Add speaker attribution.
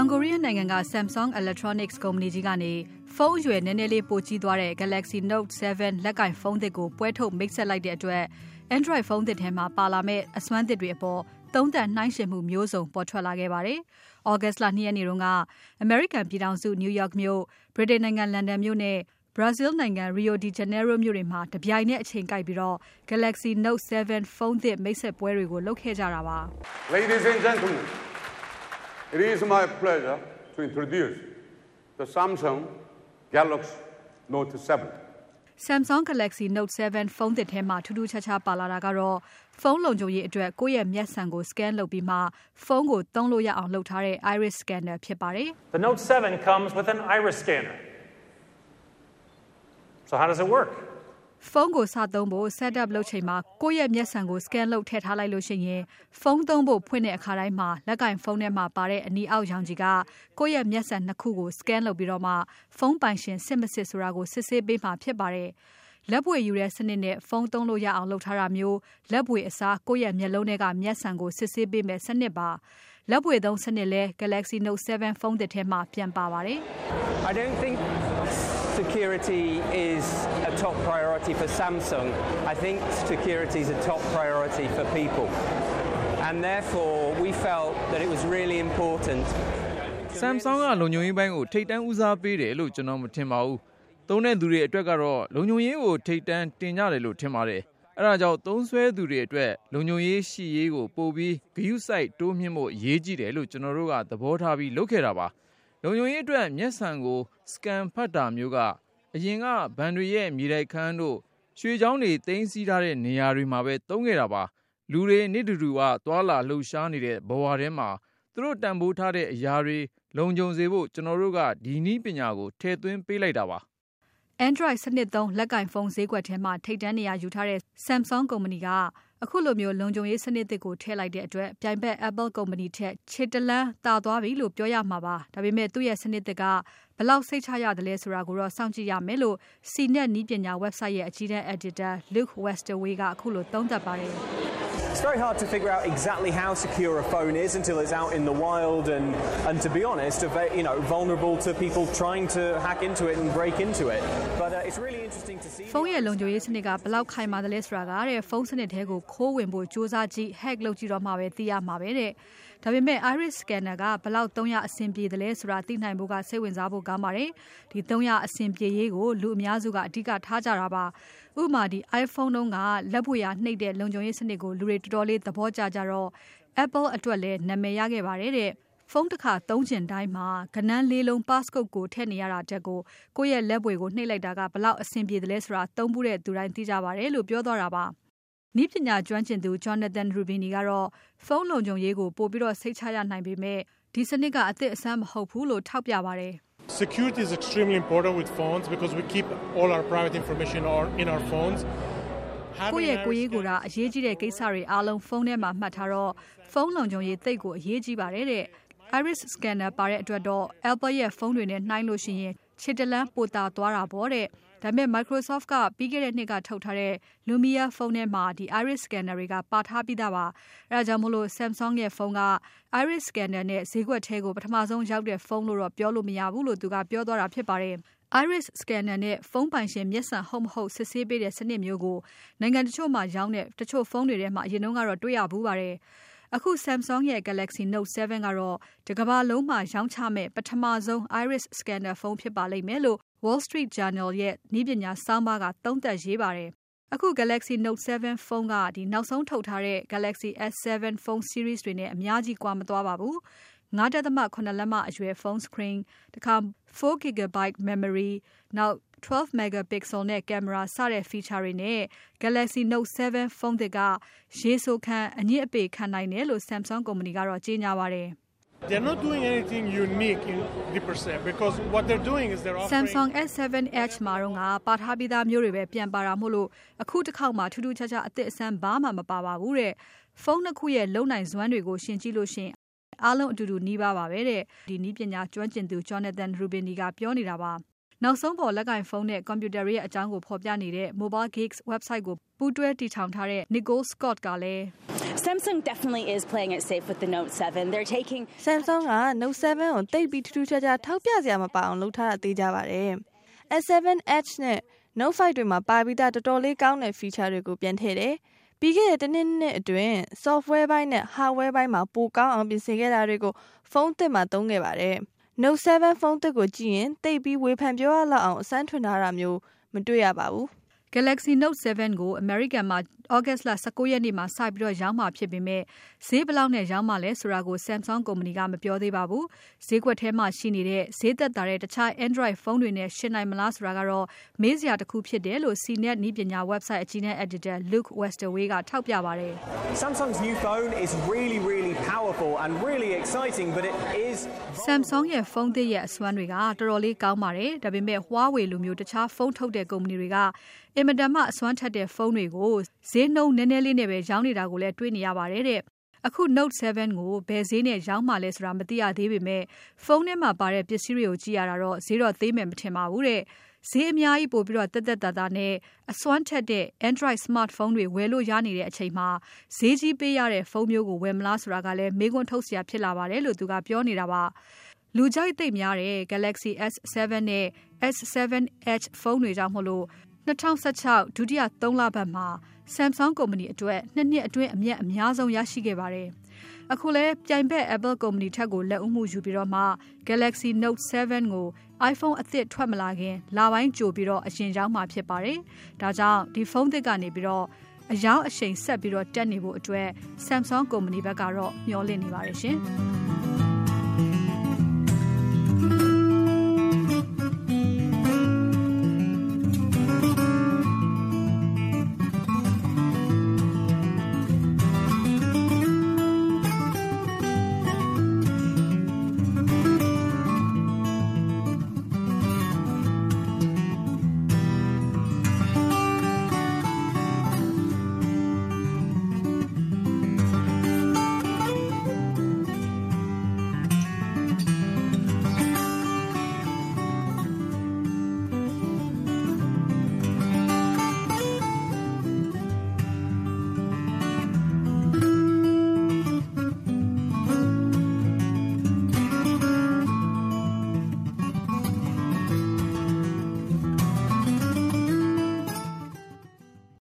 Speaker 1: တောင်ကိုရီးယားနိုင်ငံက Samsung Electronics ကုမ္ပဏီကြီးကနေ ဖုန်းအရွယ်နည်းနည်းလေးပိုကြီးသွားတဲ့ Galaxy Note 7 လက်ကိုင်ဖုန်းသစ်ကိုပွဲထုတ်မိတ်ဆက်လိုက်တဲ့အတွက် Android ဖုန်းသစ်ထဲမှာပါလာမယ့်အစွမ်းသစ်တွေအပေါ်သုံးသပ်နှိုင်းယှဉ်မှုမျိုးစုံပေါ်ထွက်လာခဲ့ပါတယ်။ August လ၂ရက်နေ့တုန်းကအမေရိကန်ပြည်ထောင်စု New York မြို့၊ဗြိတိန်နိုင်ငံလန်ဒန်မြို့နဲ့ Brazil နိုင်ငံ Rio de Janeiro မြို့တွေမှာ တပြိုင်နက်အချိန်ကိုက်ပြီး Galaxy Note 7 ဖုန်းသစ်မိတ်ဆက်ပွဲတွေကို လုပ်ခဲ့ကြတာပါ။
Speaker 2: Ladies and gentlemen, it is my pleasure to introduce the Samsung Galaxy Note 7.
Speaker 1: Samsung Galaxy Note 7 ဖုန်းသစ်ထဲမှာထူးထူးခြားခြားပါလာတာကတော့ဖုန်းလုံခြုံရေးအတွက်ကိုယ့်ရဲ့မျက်စံကို scan လုပ်ပြီးမှဖုန်းကိုသုံးလို့ရအောင်လုပ်ထားတဲ့ Iris Scanner ဖြစ်ပါတယ်။
Speaker 3: The Note 7 comes with an iris scanner. So how does it work?
Speaker 1: ဖုန်းကိုစသုံးဖို့ setup လုပ်ချိန်မှာကိုယ့်ရဲ့မျက်စံကို scan လုပ်ထည့်ထားလိုက်လို့ရှိရင်ဖုန်းသုံးဖို့ဖွင့်တဲ့အခါတိုင်းမှာလက်ကင်ဖုန်းထဲမှာပါတဲ့အနီအောက်ရောင်ခြည်ကကိုယ့်ရဲ့မျက်စံနှစ်ခုကို scan လုပ်ပြီးတော့မှဖုန်းပိုင်ရှင်စစ်မစစ်ဆိုတာကိုစစ်ဆေးပေးမှာဖြစ်ပါတယ်။လက်ဘွေယူတဲ့စနစ်နဲ့ဖုန်းသုံးလို့ရအောင်လုပ်ထားတာမျိုးလက်ဘွေအစားကိုယ့်ရဲ့မျက်လုံးထဲကမျက်စံကိုစစ်ဆေးပေးမယ်စနစ်ပါ။ လက်ဘွေသုံးစနစ်လဲ Galaxy Note 7 ဖုန်းသစ်ထဲမှာပြန်ပါပါတယ်။
Speaker 4: I don't think security is a top priority for Samsung. I think security is a top priority for people. And therefore, we felt that it was really important.
Speaker 5: Samsung ကလုံခြုံရေးပိုင်းကိုထိတ်တန်းဦးစားပေးတယ်လို့ကျွန်တော်မထင်ပါဘူး။သုံးတဲ့သူတွေအတွက်ကတော့လုံခြုံရေးကိုထိတ်တန်းတင်ကြတယ်လို့ထင်ပါတယ်။ အဲဒါကြောင့်သုံးစွဲသူတွေအတွက်လုံခြုံရေးရှိရေးကိုပို့ပြီးဂရုစိုက်တိုးမြှင့်ဖို့အရေးကြီးတယ်လို့ကျွန်တော်တို့ကသဘောထားပြီးလုပ်ခဲ့တာပါ။လုံခြုံရေးအတွက်မျက်စံကို scan ဖတ်တာမျိုးကအရင်ကဘဏ်တွေရဲ့မြေတိုက်ခန်းတို့ရွှေချောင်းတွေသိမ်းဆည်းထားတဲ့နေရာတွေမှာပဲသုံးခဲ့တာပါ။လူတွေနေ့တူတူကသွာလာလှုပ်ရှားနေတဲ့ဘဝထဲမှာသူတို့တန်ဖိုးထားတဲ့အရာတွေလုံခြုံစေဖို့ကျွန်တော်တို့ကဒီနည်းပညာကိုထည့်သွင်းပေးလိုက်တာပါ။
Speaker 1: Android စနစ်သုံးလက်ကင်ဖုန်းဈေးကွက်ထဲမှာ ထိပ်တန်းနေရာယူထားတဲ့ Samsung ကုမ္ပဏီကအခုလိုမျိုးလုံခြုံရေးစနစ်သစ်ကို ထည့်လိုက်တဲ့အတွက် ပြိုင်ဘက် Apple ကုမ္ပဏီထက် ခြေတလှမ်းသာသွားပြီလို့ ပြောရမှာပါ။ဒါပေမဲ့ သူ့ရဲ့စနစ်သစ်က ဘယ်လောက်စိတ်ချရသလဲဆိုတာကိုတော့ စောင့်ကြည့်ရမယ်လို့ CNET နည်းပညာ website ရဲ့ အကြီးတန်း editor Luke Westaway ကအခုလို သုံးသပ်ပါတယ်။
Speaker 6: It's very hard to figure out exactly how secure a phone is until it's out in the wild and, and to be honest, you know, vulnerable to people trying to hack into it and break into it. But uh, it's really interesting to see.
Speaker 1: ဖုန်းရဲ့လုံခြုံရေးစနစ်ကဘယ်လောက်ခိုင်မာသလဲဆိုတာကတဲ့ဖုန်းစနစ်ထဲကိုခိုးဝင်ဖို့စူးစမ်းကြည့် hack လုပ်ကြည့်တော့မှပဲသိရမှာပဲတဲ့။ ဒါပေမဲ့ iris scanner က ဘယ်လောက်သုံးရအဆင်ပြေသလဲဆိုတာ သိနိုင်ဖို့က စိတ်ဝင်စားဖို့ကောင်းပါတယ်။ဒီသုံးရအဆင်ပြေရေးကို လူအများစုက အဓိကထားကြတာပါ။ဥပမာဒီ iPhone တုန်းက လက်ပွေရာနှိပ်တဲ့ လုံခြုံရေးစနစ်ကို လူတွေတော်တော်လေး သဘောကျကြတော့ Apple အတွက်လည်း နာမည်ရခဲ့ပါတယ်တဲ့။ဖုန်းတစ်ခါသုံးချင်တိုင်းမှာကနန်းလေးလုံး passcode ကိုထည့်နေရတာတက်ကို ကိုယ့်ရဲ့လက်ပွေကို နှိပ်လိုက်တာကဘလောက်အဆင်ပြေတယ်လဲဆိုတာ သုံးဘူးတဲ့သူတိုင်း သိကြပါတယ်လို့ ပြောသွားတာပါ။ နည်းပညာကျွမ်းကျင်သူ Jonathan Rubini ကတော့ ဖုန်းလုံခြုံရေးကို ပိုပြီးတော့စိတ်ချရနိုင်ပေမဲ့ ဒီစနစ်က အသစ်အဆန်းမဟုတ်ဘူးလို့ ထောက်ပြပါတယ်။
Speaker 7: Security is extremely important with phones because we keep all our private information in our phones.
Speaker 1: ကိုယ့်ရဲ့ကိုယ်ရေးကိုယ်တာအရေးကြီးတဲ့ကိစ္စတွေအားလုံးဖုန်းထဲမှာမှတ်ထားတော့ဖုန်းလုံခြုံရေးသိပ်ကိုအရေးကြီးပါတယ်တဲ့။ Iris scanner ပါတဲ့အတွက်တော့ Apple ရဲ့ဖုန်းတွေနဲ့နှိုင်းလို့ရှိရင်ခြေတလန်းပိုသာသွားတာပေါ့တဲ့။ ဒါပေမဲ့ Microsoft က ပြီးခဲ့တဲ့နှစ်က ထုတ်ထားတဲ့ Lumia ဖုန်းထဲမှာဒီ Iris scanner တွေက ပါထားပြီးသားပါ။အဲဒါကြောင့်မို့လို့ Samsung ရဲ့ဖုန်းက Iris scanner နဲ့ ဈေးကွက်ထဲကို ပထမဆုံးရောက်တဲ့ ဖုန်းလို့တော့ ပြောလို့မရဘူးလို့ သူကပြောသွားတာဖြစ်ပါတယ်။ Iris scanner နဲ့ ဖုန်းပိုင်ရှင် မျက်စံဟုတ်မဟုတ် စစ်ဆေးပေးတဲ့ စနစ်မျိုးကို နိုင်ငံတချို့မှာရောင်းတဲ့ တချို့ဖုန်းတွေထဲမှာ အရင်ကတော့ တွေ့ရဘူးပါတယ်။အခု Samsung ရဲ့ Galaxy Note 7 ကတော့ တကမ္ဘာလုံးမှာ ရောင်းချမယ့် ပထမဆုံး Iris scanner ဖုန်းဖြစ်ပါလိမ့်မယ်လို့ Wall Street Journal ရဲ့နည်းပညာဆောင်းပါးကသုံးသပ်ရေးပါတယ်။အခု Galaxy Note 7 ဖုန်းကဒီနောက်ဆုံးထုတ်ထားတဲ့ Galaxy S7 ဖုန်း series တွေနဲ့အများကြီးကွာမသွားပါဘူး။5.7 လက်မအရွယ်ဖုန်း screen တခါ 4GB memory နောက် 12 megapixel နဲ့ ကင်မရာ စတဲ့ feature တွေနဲ့ Galaxy Note 7 ဖုန်းသစ်က ရေဆိုခံ အညစ်အပေခံနိုင်တယ်လို့ Samsung ကုမ္ပဏီကတော့ကြေညာပါတယ်။
Speaker 7: They're not doing anything unique in the percent because what they're doing is they're offering
Speaker 1: Samsung S7 Edge မှာတော့ကပါထားပြီးသားမျိုးတွေပဲပြန်ပါတာမို့လို့အခုတစ်ခေါက်မှထူးထူးခြားခြားအသစ်အဆန်းဘာမှမပါပါဘူးတဲ့။ဖုန်းနှစ်ခုရဲ့လုံနိုင်စွမ်းတွေကိုရှင်ကြည့်လို့ရှင်အားလုံးအတူတူနီးပါးပါပဲတဲ့။ဒီနည်းပညာကျွမ်းကျင်သူ Jonathan Rubini ကပြောနေတာပါ။ နောက်ဆုံးပေါ်လက်ကင်ဖုန်းနဲ့ကွန်ပျူတာတွေရဲ့အကြောင်းကိုဖော်ပြနေတဲ့ Mobile Geeks website ကိုပူးတွဲတည်ထောင်ထားတဲ့ Nicole Scott ကလည်း
Speaker 8: Samsung definitely is playing it safe with the Note 7. They're taking
Speaker 9: Samsung က Note 7ကိုတိတ်ပြီးထူးထူးခြားခြားထောက်ပြစရာမပါအောင်လုပ်ထားတာသိကြပါတယ်။ S7 Edge နဲ့ Note 5တွေမှာပါပြီးသားတော်တော်လေးကောင်းတဲ့ feature တွေကိုပြန်ထည့်တယ်။ပြီးခဲ့တဲ့တစ်နှစ်နှစ်အတွင်း software ဘိုင်းနဲ့ hardware ဘိုင်းမှာပိုကောင်းအောင်ပြင်ဆင်ခဲ့တာတွေကိုဖုန်းသစ်မှာသုံးခဲ့ပါတယ်။ Note 7ဖုန်းသစ်ကိုကြည့်ရင်တိတ်ပြီးဝေဖန်ပြောရလောက်အောင်အစမ်းထွင်ထားတာမျိုးမတွေ့ရပါဘူး။
Speaker 1: Galaxy Note 7ကို American မှာ August လ19ရက်နေ့မှာ စပြီးတော့ရောင်းမှာဖြစ်ပေမဲ့ ဈေးဘယ်လောက်နဲ့ ရောင်းမှာလဲဆိုတာကို Samsung ကုမ္ပဏီက မပြောသေးပါဘူး။ဈေးကွက်ထဲမှာရှိနေတဲ့ ဈေးသက်သာတဲ့ တခြား Android ဖုန်းတွေနဲ့ ယှဉ်နိုင်မလားဆိုတာကတော့ မေးစရာတစ်ခုဖြစ်တယ်လို့ CNET နည်းပညာ website အကြီးတန်း editor Luke Westerwey ကထောက်ပြပါတယ်။
Speaker 6: Samsung's new phone is really, really powerful and really exciting, but it is
Speaker 1: Samsung ရဲ့ဖုန်းသစ်ရဲ့အစွမ်းတွေက တော်တော်လေးကောင်းပါတယ်။ဒါပေမဲ့ Huawei လိုမျိုး တခြားဖုန်းထုတ်တဲ့ ကုမ္ပဏီတွေက အင်မတန်မှ အစွမ်းထက်တဲ့ ဖုန်းတွေကို ဈေးနှုန်းနည်းနည်းလေးနဲ့ပဲရောင်းနေတာကိုလည်းတွေ့နေရပါတယ်တဲ့။အခု Note 7 ကို ဘယ်ဈေးနဲ့ရောင်းမှလဲဆိုတာ မသိရသေးပေမဲ့ ဖုန်းထဲမှာပါတဲ့ပစ္စည်းတွေကိုကြည့်ရတာတော့ ဈေးတော့သေးမယ်မထင်ပါဘူးတဲ့။ဈေးအများကြီးပို့ပြီးတော့တက်တက်တာတာနဲ့ အစွမ်းထက်တဲ့ Android smartphone တွေဝယ်လို့ရနေတဲ့အချိန်မှာ ဈေးကြီးပေးရတဲ့ ဖုန်းမျိုးကို ဝယ်မလားဆိုတာကလည်း မေးခွန်းထုတ်စရာဖြစ်လာပါတယ်လို့ သူကပြောနေတာပါ။လူကြိုက်သိပ်များတဲ့ Galaxy S7 နဲ့ S7 Edge ဖုန်းတွေကြောင့်မို့လို့2016ဒုတိယ3လပတ်မှာ Samsung ကုမ္ပဏီအတွက်နှစ်နှစ်အတွင်း အမြတ်အများဆုံးရရှိခဲ့ပါတယ်။အခုလဲပြိုင်ဘက် Apple ကုမ္ပဏီထက်ကို လက်ဦးမှုယူပြီးတော့မှ Galaxy Note 7 ကို iPhone အသစ်ထွက်မလာခင် လပိုင်းကြိုပြီးတော့အရင်ရောက်မှာဖြစ်ပါတယ်။ဒါကြောင့် ဒီဖုန်းသစ်ကနေပြီးတော့အယောင်အရှိန်ဆက်ပြီးတော့တက်နေဖို့အတွက် Samsung ကုမ္ပဏီဘက်ကတော့ မျှော်လင့်နေပါတယ်ရှင်။